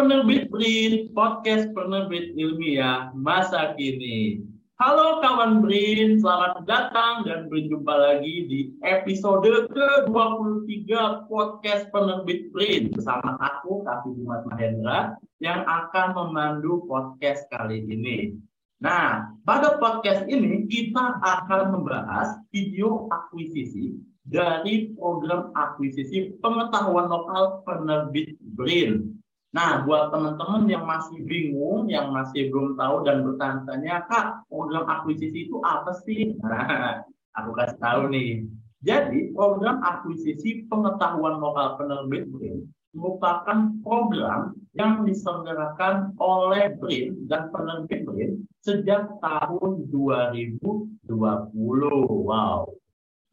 penerbit Brin, podcast penerbit ilmiah masa kini. Halo kawan Brin, selamat datang dan berjumpa lagi di episode ke-23 podcast penerbit Brin bersama aku, Kavi Dimas Mahendra, yang akan memandu podcast kali ini. Nah, pada podcast ini kita akan membahas video akuisisi dari program akuisisi pengetahuan lokal penerbit BRIN Nah, buat teman-teman yang masih bingung, yang masih belum tahu dan bertanya-tanya, Kak, program akuisisi itu apa sih? Nah, aku kasih tahu nih. Jadi, program akuisisi pengetahuan lokal penerbit BRIN merupakan program yang diselenggarakan oleh BRIN dan penerbit BRIN sejak tahun 2020. Wow,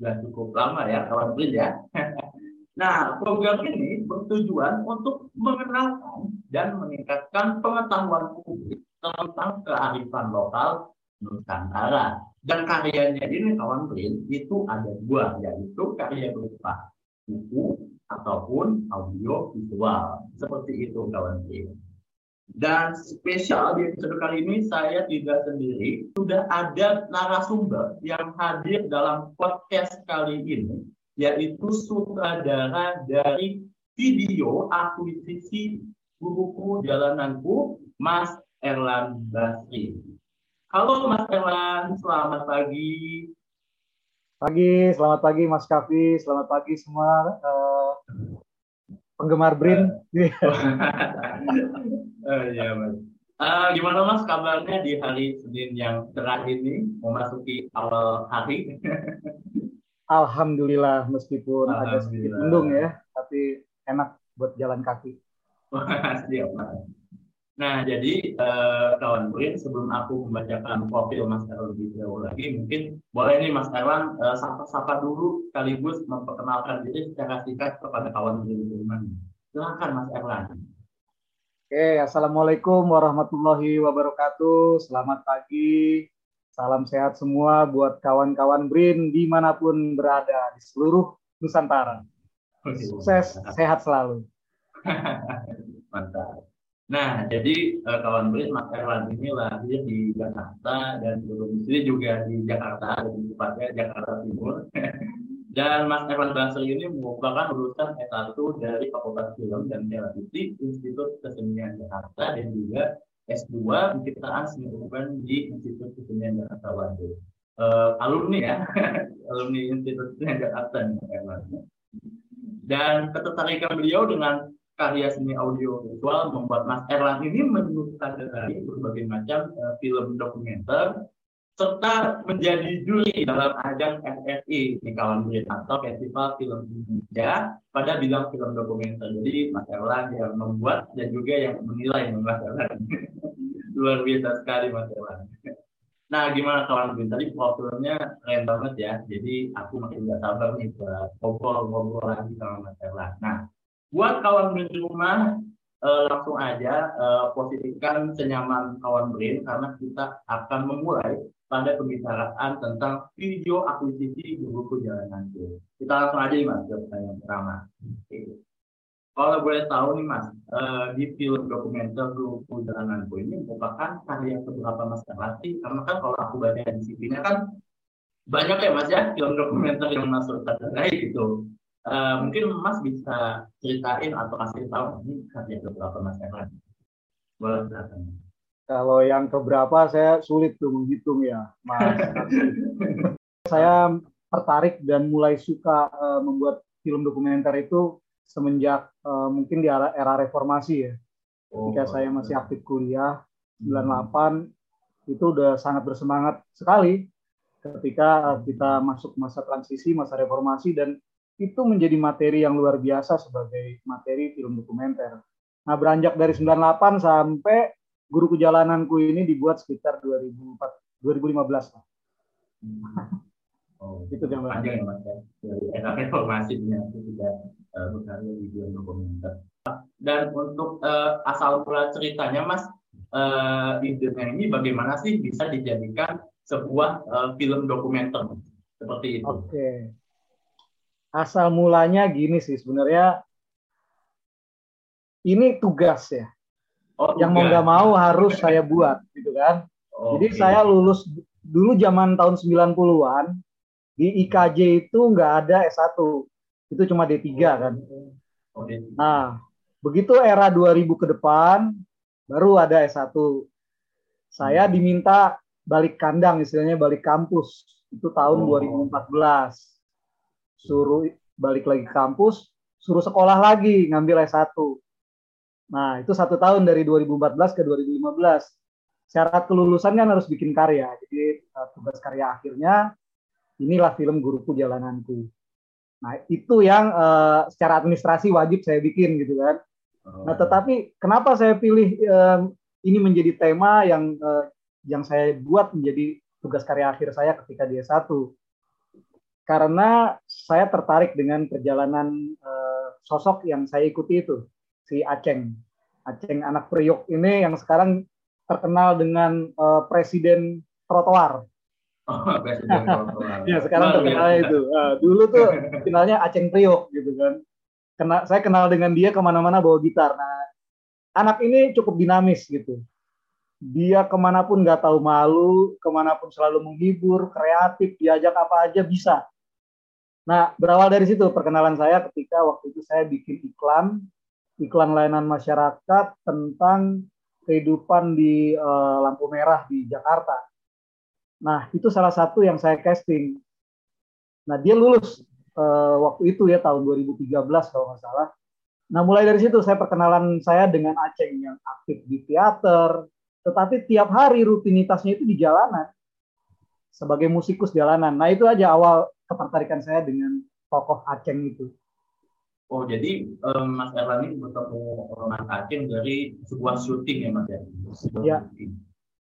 sudah cukup lama ya kawan BRIN ya. Nah, program ini bertujuan untuk mengenalkan dan meningkatkan pengetahuan publik tentang kearifan lokal Nusantara. Dan karyanya ini kawan Brin itu ada dua, yaitu karya berupa buku ataupun audio visual. Seperti itu kawan Brin. Dan spesial di episode kali ini saya tidak sendiri, sudah ada narasumber yang hadir dalam podcast kali ini yaitu sutradara dari video akuisisi buku jalananku, Mas Erlan Basri. Halo Mas Erlan, selamat pagi. Pagi, selamat pagi Mas Kavi, selamat pagi semua uh, penggemar Brin. uh, iya Mas. Uh, gimana Mas kabarnya di hari Senin yang cerah ini, memasuki awal hari? Alhamdulillah meskipun Alhamdulillah. agak sedikit mendung ya, tapi enak buat jalan kaki. Siap, Nah, jadi uh, kawan Burin, sebelum aku membacakan profil Mas Erwan lebih jauh lagi, mungkin boleh nih Mas Erwan uh, sapa-sapa dulu sekaligus memperkenalkan diri secara singkat kepada kawan Burin di. Silakan Mas Erwan. Oke, Assalamualaikum warahmatullahi wabarakatuh. Selamat pagi Salam sehat semua buat kawan-kawan BRIN di mana pun berada di seluruh Nusantara. Sukses, sehat selalu. Mantap. Nah, jadi uh, kawan BRIN Mas Erwan ini lahir di Jakarta dan domisili juga di Jakarta, lebih tepatnya Jakarta Timur. dan Mas Erwan Basri ini merupakan lulusan S1 dari Fakultas Film dan Televisi Institut Kesenian Jakarta dan juga S2 penciptaan seni urban di Institut Kesenian Jakarta Bandung. Uh, alumni ya, alumni Institut Kesenian Jakarta Dan ketertarikan beliau dengan karya seni audio visual membuat Mas Erlan ini menyukai dari berbagai macam uh, film dokumenter serta menjadi juri dalam ajang FFI di kawan atau Festival Film Indonesia pada bidang film dokumenter. Jadi Mas Erlan yang membuat dan juga yang menilai Mas Erlan. Luar biasa sekali Mas Erlan. Nah, gimana kawan Bin? Tadi profilnya keren banget ya. Jadi aku makin gak sabar nih buat ngobrol-ngobrol lagi sama Mas Erlan. Nah, buat kawan Bin di rumah, eh, langsung aja eh, posisikan senyaman kawan Brain karena kita akan memulai pada pembicaraan tentang video akuisisi buku jalananku. Kita langsung aja nih mas ke pertanyaan pertama. Kalau boleh tahu nih mas, uh, di film dokumenter buku jalananku ini merupakan karya beberapa mas Karati, karena kan kalau aku baca di CV-nya kan banyak ya mas ya film dokumenter yang masuk kategori gitu. Uh, mungkin mas bisa ceritain atau kasih tahu ini karya beberapa mas Karati. Boleh silakan. Kalau yang keberapa saya sulit tuh menghitung ya, Mas. saya tertarik dan mulai suka uh, membuat film dokumenter itu semenjak uh, mungkin di era, era reformasi ya. Ketika oh, saya masih aktif kuliah 98 itu udah sangat bersemangat sekali ketika uh, kita masuk masa transisi, masa reformasi dan itu menjadi materi yang luar biasa sebagai materi film dokumenter. Nah, beranjak dari 98 sampai guru kejalananku ini dibuat sekitar 2004 2015 lah. Oh, itu gambar panjang ya mas uh, berkarya di film dokumenter. Dan untuk uh, asal mula ceritanya mas, uh, idenya ini bagaimana sih bisa dijadikan sebuah uh, film dokumenter seperti itu? Oke. Okay. Asal mulanya gini sih sebenarnya ini tugas ya oh, yang mau nggak mau harus saya buat gitu kan. Okay. Jadi saya lulus dulu zaman tahun 90-an di IKJ itu nggak ada S1. Itu cuma D3 kan. Oh, nah, begitu era 2000 ke depan baru ada S1. Saya diminta balik kandang istilahnya balik kampus. Itu tahun oh. 2014. Suruh balik lagi ke kampus, suruh sekolah lagi ngambil S1. Nah, itu satu tahun dari 2014 ke 2015 syarat kelulusan kan harus bikin karya. Jadi uh, tugas karya akhirnya inilah film Guruku Jalananku. Nah itu yang uh, secara administrasi wajib saya bikin gitu kan. Nah oh. tetapi kenapa saya pilih um, ini menjadi tema yang uh, yang saya buat menjadi tugas karya akhir saya ketika dia satu karena saya tertarik dengan perjalanan uh, sosok yang saya ikuti itu si Aceng Aceng anak Priok ini yang sekarang terkenal dengan uh, presiden trotoar. Oh, ya sekarang terkenal itu. Uh, dulu tuh kenalnya Aceng Priok gitu kan. Kena, saya kenal dengan dia ke mana-mana bawa gitar. Nah, anak ini cukup dinamis gitu. Dia ke mana pun nggak tahu malu, ke mana pun selalu menghibur, kreatif, diajak apa aja bisa. Nah, berawal dari situ perkenalan saya ketika waktu itu saya bikin iklan, iklan layanan masyarakat tentang kehidupan di uh, lampu merah di Jakarta. Nah, itu salah satu yang saya casting. Nah, dia lulus uh, waktu itu ya tahun 2013 kalau nggak salah. Nah, mulai dari situ saya perkenalan saya dengan Aceh yang aktif di teater, tetapi tiap hari rutinitasnya itu di jalanan sebagai musikus jalanan. Nah, itu aja awal ketertarikan saya dengan tokoh Aceh itu. Oh jadi um, Mas Erlan ini bertemu Mas Aceh dari sebuah syuting ya Mas ya? Iya.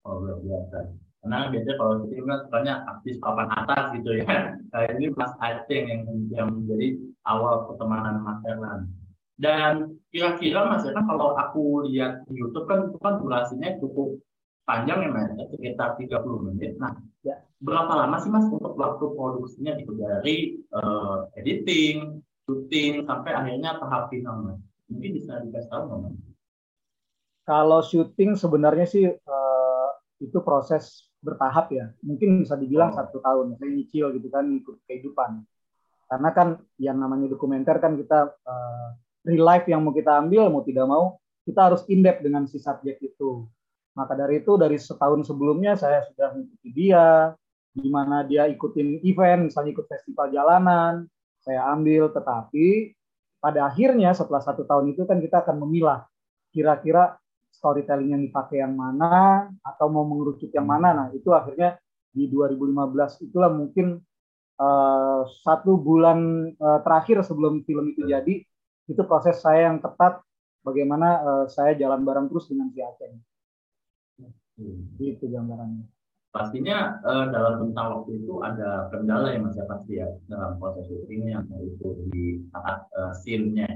Oh luar biasa. Karena biasanya kalau syuting kan sebenarnya artis papan atas gitu ya. Nah, ini Mas Aceh yang yang menjadi awal pertemanan Mas Erlan. Dan kira-kira Mas Erlan kalau aku lihat di YouTube kan itu kan durasinya cukup panjang ya Mas, ya, sekitar 30 menit. Nah, ya. berapa lama sih Mas untuk waktu produksinya itu dari uh, editing, syuting sampai akhirnya tahap final mas mungkin bisa dikasih tahu nggak mas kalau syuting sebenarnya sih uh, itu proses bertahap ya. Mungkin bisa dibilang oh. satu tahun. Saya nyicil gitu kan ikut kehidupan. Karena kan yang namanya dokumenter kan kita uh, real life yang mau kita ambil mau tidak mau kita harus in depth dengan si subjek itu. Maka dari itu dari setahun sebelumnya saya sudah mengikuti dia. Di mana dia ikutin event misalnya ikut festival jalanan saya ambil. Tetapi pada akhirnya setelah satu tahun itu kan kita akan memilah kira-kira storytelling yang dipakai yang mana atau mau mengerucut yang mana nah itu akhirnya di 2015 itulah mungkin uh, satu bulan uh, terakhir sebelum film itu jadi itu proses saya yang ketat bagaimana uh, saya jalan bareng terus dengan si Aceh. Hmm. Itu gambarannya pastinya uh, dalam tentang waktu itu ada kendala yang masih pasti ya dalam proses syutingnya itu di saat uh, scene-nya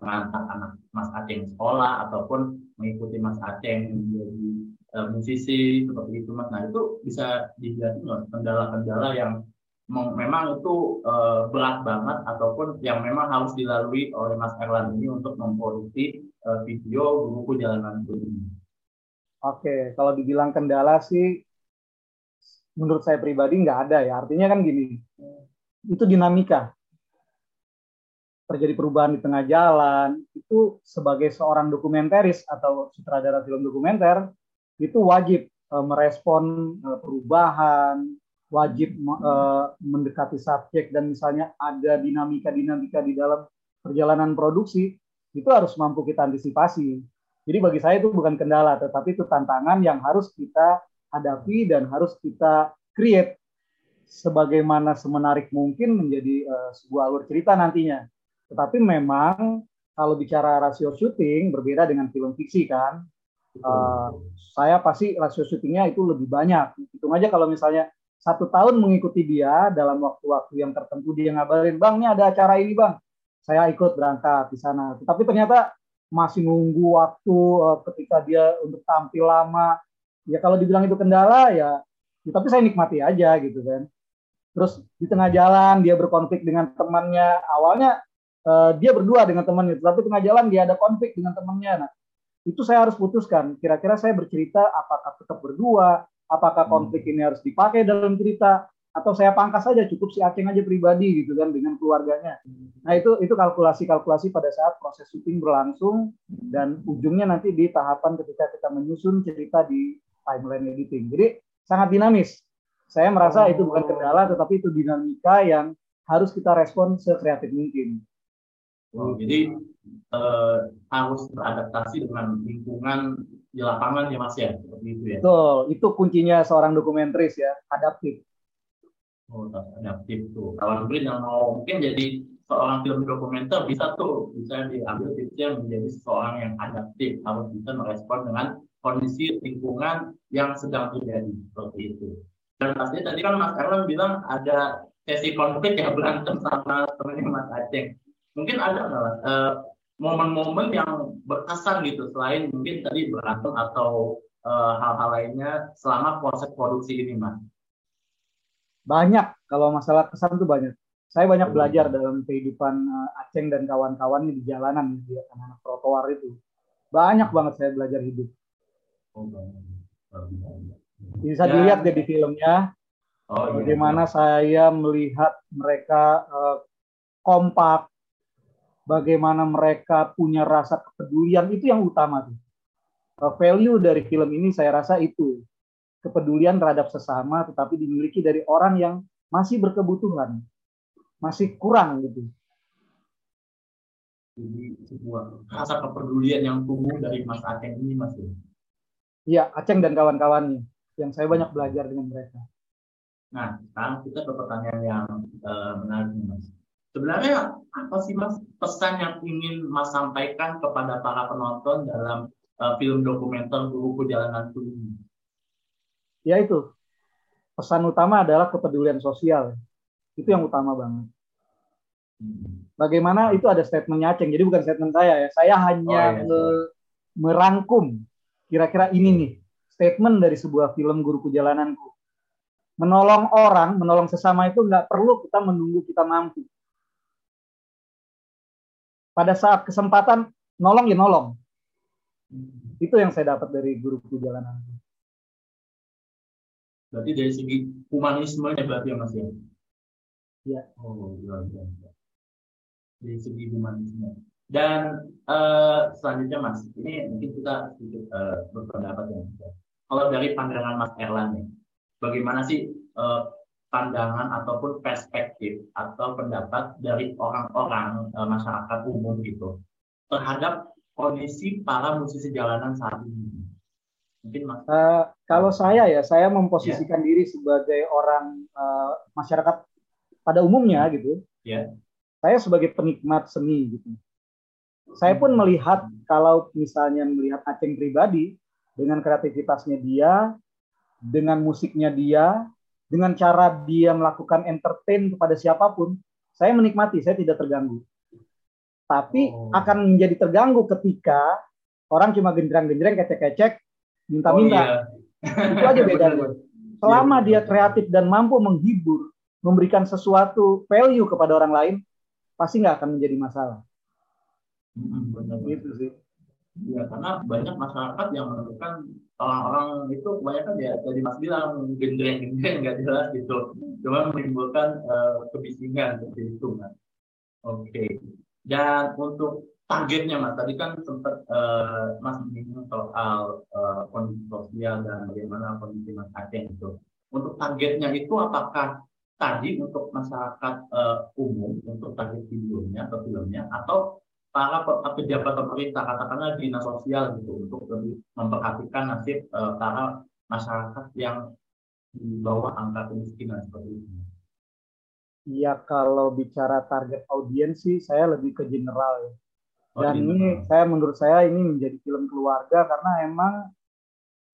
mengantar anak Mas Aceh sekolah ataupun mengikuti Mas Aceh menjadi uh, musisi seperti itu Mas. Nah itu bisa dilihat kendala-kendala yang memang itu uh, berat banget ataupun yang memang harus dilalui oleh Mas Erlan ini untuk memproduksi uh, video buku jalanan ini. Oke, kalau dibilang kendala sih menurut saya pribadi nggak ada ya. Artinya kan gini, itu dinamika. Terjadi perubahan di tengah jalan, itu sebagai seorang dokumentaris atau sutradara film dokumenter, itu wajib uh, merespon uh, perubahan, wajib uh, mendekati subjek dan misalnya ada dinamika-dinamika di dalam perjalanan produksi, itu harus mampu kita antisipasi. Jadi bagi saya itu bukan kendala, tetapi itu tantangan yang harus kita hadapi dan harus kita create sebagaimana semenarik mungkin menjadi uh, sebuah alur cerita nantinya. Tetapi memang kalau bicara rasio syuting berbeda dengan film fiksi kan. Uh, saya pasti rasio syutingnya itu lebih banyak. Hitung aja kalau misalnya satu tahun mengikuti dia dalam waktu-waktu yang tertentu dia ngabarin, bang ini ada acara ini bang, saya ikut berangkat di sana. Tapi ternyata masih nunggu waktu uh, ketika dia untuk tampil lama, ya kalau dibilang itu kendala ya, ya tapi saya nikmati aja gitu kan terus di tengah jalan dia berkonflik dengan temannya awalnya uh, dia berdua dengan temannya tapi tengah jalan dia ada konflik dengan temannya nah itu saya harus putuskan. Kira-kira saya bercerita apakah tetap berdua, apakah konflik ini harus dipakai dalam cerita, atau saya pangkas saja cukup si Aceng aja pribadi gitu kan dengan keluarganya. Nah itu itu kalkulasi-kalkulasi pada saat proses syuting berlangsung dan ujungnya nanti di tahapan ketika kita menyusun cerita di timeline editing. Jadi sangat dinamis. Saya merasa oh. itu bukan kendala tetapi itu dinamika yang harus kita respon sekreatif mungkin. Oh, jadi eh, harus beradaptasi dengan lingkungan di lapangan ya Mas ya, seperti itu ya. Betul, itu kuncinya seorang dokumentaris ya, adaptif. Oh, adaptif tuh. Kalau mungkin yang mau mungkin jadi seorang film dokumenter bisa tuh bisa diambil tipsnya menjadi seseorang yang adaptif harus bisa merespon dengan kondisi lingkungan yang sedang terjadi seperti itu. Dan pasti tadi kan Mas Erlan bilang ada sesi konflik ya berantem sama temannya Mas Aceh. Mungkin ada nggak uh, momen-momen yang berkesan gitu selain mungkin tadi berantem atau eh, hal-hal uh, lainnya selama proses produksi ini Mas? banyak kalau masalah kesan tuh banyak saya banyak hmm. belajar dalam kehidupan uh, Aceng dan kawan-kawannya di jalanan di anak-anak trotoar itu banyak banget saya belajar hidup bisa dilihat deh di filmnya. Oh, iya, bagaimana iya. saya melihat mereka uh, kompak. Bagaimana mereka punya rasa kepedulian. Itu yang utama tuh. Uh, value dari film ini saya rasa itu. Kepedulian terhadap sesama tetapi dimiliki dari orang yang masih berkebutuhan, masih kurang gitu. Jadi sebuah rasa kepedulian yang tumbuh dari Mas Aceng ini Mas. Iya, Aceng dan kawan-kawannya yang saya banyak belajar dengan mereka. Nah, sekarang kita ke pertanyaan yang uh, menarik Mas. Sebenarnya apa sih Mas pesan yang ingin Mas sampaikan kepada para penonton dalam uh, film dokumenter Guru Perjalanan ini? ya itu pesan utama adalah kepedulian sosial itu yang utama banget bagaimana itu ada statementnya Aceng jadi bukan statement saya ya saya hanya oh, iya. me merangkum kira-kira ini nih statement dari sebuah film Guru Jalananku menolong orang menolong sesama itu nggak perlu kita menunggu kita mampu pada saat kesempatan nolong ya nolong itu yang saya dapat dari Guru Jalananku Berarti dari segi humanisme ya berarti ya Mas ya? Iya. Oh, iya, iya, iya. Dari segi humanisme. Dan uh, selanjutnya Mas, ini mungkin kita sedikit uh, berpendapat ya. Kalau dari pandangan Mas Erlan nih, bagaimana sih uh, pandangan ataupun perspektif atau pendapat dari orang-orang uh, masyarakat umum gitu terhadap kondisi para musisi jalanan saat ini? Mungkin mas. Uh, kalau saya ya, saya memposisikan yeah. diri sebagai orang uh, masyarakat pada umumnya gitu. Yeah. Saya sebagai penikmat seni gitu. Saya pun melihat kalau misalnya melihat Aceng pribadi dengan kreativitasnya dia, dengan musiknya dia, dengan cara dia melakukan entertain kepada siapa pun, saya menikmati, saya tidak terganggu. Tapi oh. akan menjadi terganggu ketika orang cuma genjreng-genjreng, kecek-kecek, minta-minta. Oh, iya. Itu aja bedanya. Selama dia kreatif dan mampu menghibur, memberikan sesuatu value kepada orang lain, pasti nggak akan menjadi masalah. Hmm, benar. Gitu sih. Ya, karena banyak masyarakat yang menemukan orang-orang itu kebanyakan ya tadi Mas bilang gendreng-gendreng nggak jelas gitu, cuma menimbulkan uh, kebisingan seperti itu kan. Oke. Okay. Dan untuk targetnya mas tadi kan sempat uh, mas menyinggung soal uh, kondisi sosial dan bagaimana kondisi mas Aceh itu untuk targetnya itu apakah tadi untuk masyarakat uh, umum untuk target videonya atau filmnya atau para pejabat pemerintah katakanlah dinas sosial gitu untuk lebih memperhatikan nasib uh, para masyarakat yang di bawah angka kemiskinan seperti itu. Iya, kalau bicara target audiens sih saya lebih ke general ya Oh, dan gitu. ini saya menurut saya ini menjadi film keluarga karena emang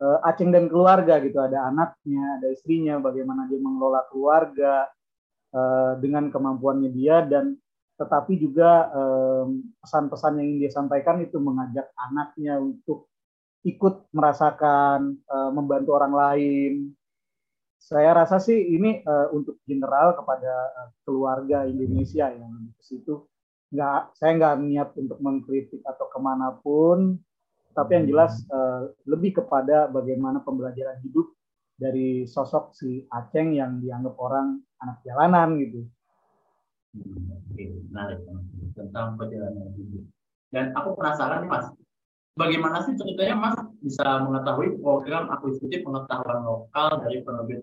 uh, Aceng dan keluarga gitu ada anaknya ada istrinya bagaimana dia mengelola keluarga uh, dengan kemampuannya dia dan tetapi juga pesan-pesan yang ingin dia sampaikan itu mengajak anaknya untuk ikut merasakan uh, membantu orang lain. Saya rasa sih ini uh, untuk general kepada uh, keluarga Indonesia yang di situ. Nggak saya nggak niat untuk mengkritik atau ke mana pun. Tapi yang jelas uh, lebih kepada bagaimana pembelajaran hidup dari sosok si Aceng yang dianggap orang anak jalanan gitu. Oke, menarik tentang perjalanan hidup. Dan aku penasaran nih Mas, bagaimana sih ceritanya Mas bisa mengetahui program akuisisi pengetahuan lokal dari penerbit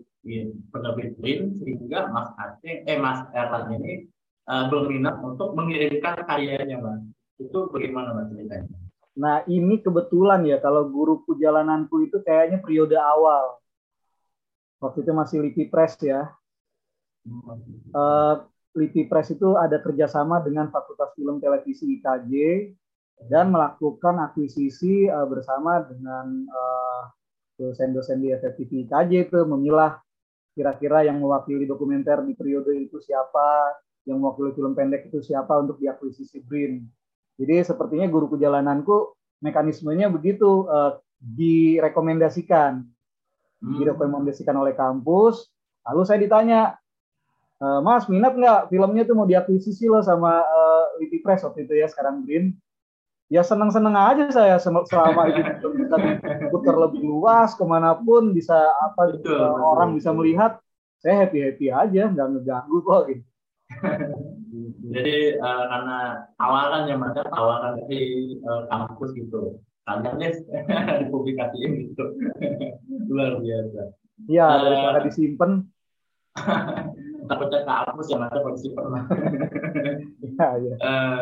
penerbit print sehingga Mas Aceh eh Mas Erlan ini uh, berminat untuk mengirimkan karyanya Mas. Itu bagaimana Mas ceritanya? Nah ini kebetulan ya kalau guru perjalananku itu kayaknya periode awal waktu itu masih Lipi Press ya. Uh, Lipi Press itu ada kerjasama dengan Fakultas Film Televisi IKJ dan melakukan akuisisi uh, bersama dengan dosen-dosen uh, di FFTV IKJ itu memilah kira-kira yang mewakili dokumenter di periode itu siapa, yang mewakili film pendek itu siapa untuk diakuisisi BRIN. Jadi sepertinya guru perjalananku mekanismenya begitu uh, direkomendasikan hmm. direkomendasikan oleh kampus. Lalu saya ditanya, e, Mas minat nggak filmnya tuh mau diakuisisi loh sama uh, Lipi Press waktu itu ya sekarang Green. Ya seneng-seneng aja saya selama itu bisa diputar lebih luas ke mana pun bisa apa Betul. Uh, orang bisa melihat saya happy happy aja nggak ngeganggu kok gitu. Jadi uh, karena tawaran yang ada tawaran dari uh, kampus gitu Tangannya dipublikasiin gitu. Luar biasa. Iya, uh, daripada disimpan. Takutnya kehapus ya mas, kalau disimpan. Iya, iya. Uh,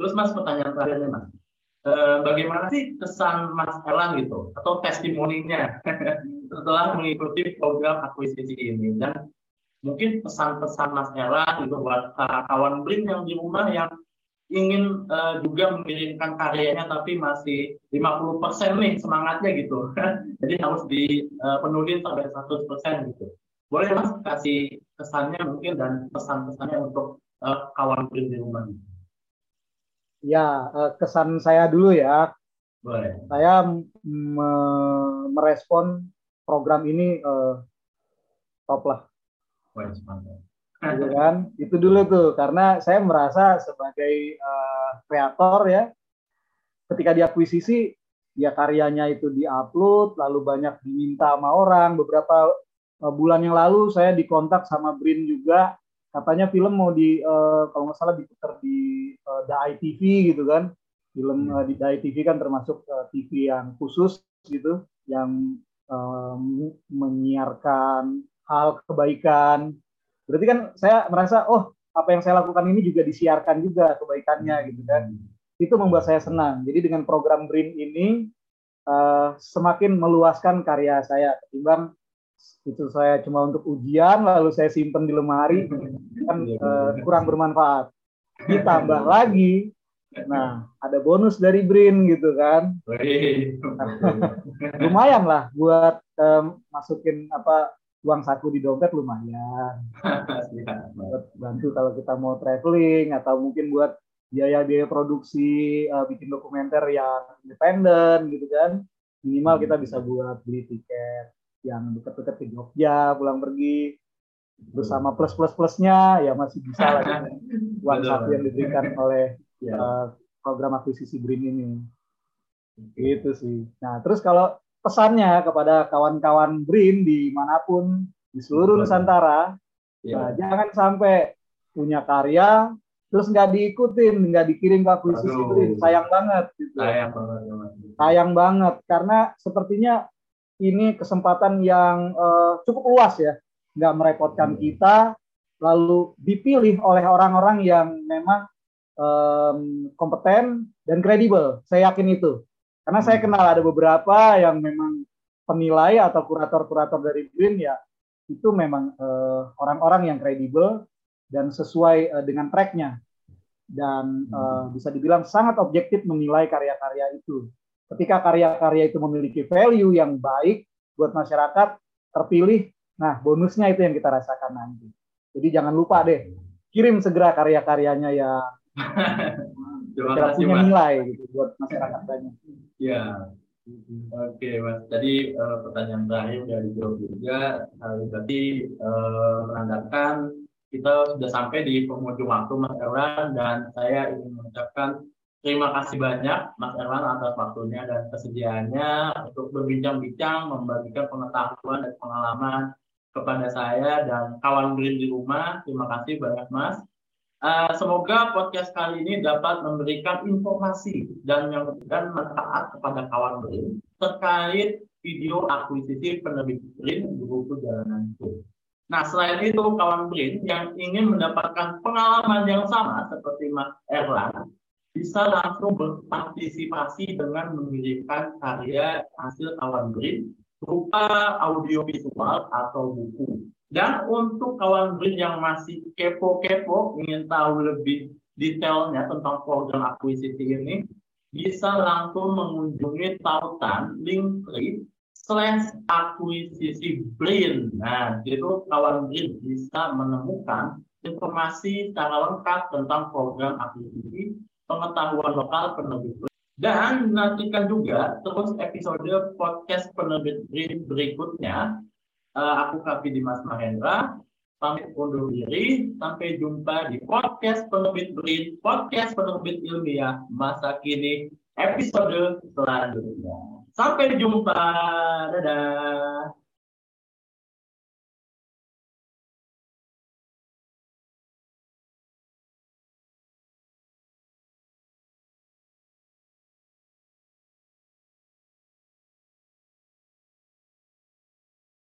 terus mas pertanyaan terakhirnya mas. Uh, bagaimana sih kesan Mas Elang gitu atau testimoninya setelah mengikuti program akuisisi ini dan mungkin pesan-pesan Mas Elang gitu buat kawan Brin yang di rumah yang ingin uh, juga mengirimkan karyanya tapi masih 50% nih semangatnya gitu. Jadi harus dipenuhi uh, sampai 100% gitu. Boleh Mas kasih kesannya mungkin dan pesan-pesannya untuk uh, kawan di rumah. Ya, uh, kesan saya dulu ya. Boleh. Saya me merespon program ini uh, top lah. Boleh, gitu kan itu dulu tuh karena saya merasa sebagai uh, kreator ya ketika diakuisisi ya karyanya itu diupload lalu banyak diminta sama orang beberapa bulan yang lalu saya dikontak sama Brin juga katanya film mau di uh, kalau nggak salah diputar di uh, The ITV gitu kan film uh, di The ITV kan termasuk uh, TV yang khusus gitu yang um, menyiarkan hal kebaikan Berarti kan saya merasa oh apa yang saya lakukan ini juga disiarkan juga kebaikannya gitu kan. Itu membuat saya senang. Jadi dengan program Green ini uh, semakin meluaskan karya saya ketimbang itu saya cuma untuk ujian lalu saya simpan di lemari kan uh, kurang bermanfaat. Ditambah lagi Nah, ada bonus dari Brin gitu kan. Lumayan lah buat um, masukin apa uang saku di dompet lumayan. buat bantu kalau kita mau traveling atau mungkin buat biaya-biaya produksi uh, bikin dokumenter yang independen gitu kan. Minimal kita bisa buat beli tiket yang dekat-dekat ke Jogja pulang pergi bersama plus plus plusnya ya masih bisa lah gitu. uang saku yang diberikan oleh uh, program akuisisi Brin ini. Gitu sih. Nah terus kalau pesannya kepada kawan-kawan BRIN di mana pun di seluruh Nusantara, ya. nah, jangan sampai punya karya terus nggak diikutin, nggak dikirim ke akuisisi BRIN, sayang banget. Gitu. Sayang banget. Sayang banget karena sepertinya ini kesempatan yang uh, cukup luas ya, nggak merepotkan hmm. kita, lalu dipilih oleh orang-orang yang memang um, kompeten dan kredibel. Saya yakin itu. Karena saya hmm. kenal ada beberapa yang memang penilai atau kurator-kurator dari Green ya itu memang uh, orang-orang yang kredibel dan sesuai uh, dengan tracknya dan uh, bisa dibilang sangat objektif menilai karya-karya itu. Ketika karya-karya itu memiliki value yang baik buat masyarakat terpilih, nah bonusnya itu yang kita rasakan nanti. Jadi jangan lupa deh kirim segera karya-karyanya yang Terima kasih punya nilai gitu buat masyarakat banyak. Ya. Oke, Mas. Tadi uh, pertanyaan terakhir dari jawab juga. Uh, berarti uh, menandakan kita sudah sampai di penghujung waktu Mas Erwan dan saya ingin mengucapkan Terima kasih banyak Mas Erlan atas waktunya dan kesediaannya untuk berbincang-bincang, membagikan pengetahuan dan pengalaman kepada saya dan kawan Green di rumah. Terima kasih banyak Mas. Uh, semoga podcast kali ini dapat memberikan informasi dan yang dan manfaat kepada kawan Green terkait video akuisisi penerbit Green buku Jalanan Itu. Nah, selain itu, kawan Green yang ingin mendapatkan pengalaman yang sama seperti Mas Erlan, bisa langsung berpartisipasi dengan mengirimkan karya hasil kawan Green berupa audio visual atau buku. Dan untuk kawan Green yang masih kepo-kepo, ingin tahu lebih detailnya tentang program akuisisi ini, bisa langsung mengunjungi tautan link klik slash akuisisi Brain. Nah, itu kawan Green bisa menemukan informasi secara lengkap tentang program akuisisi pengetahuan lokal penerbit dan nantikan juga terus episode podcast penerbit berikutnya. Uh, aku Kapi Dimas Mahendra, pamit undur diri. Sampai jumpa di podcast penerbit Brin, podcast penerbit ilmiah masa kini episode selanjutnya. Sampai jumpa. Dadah.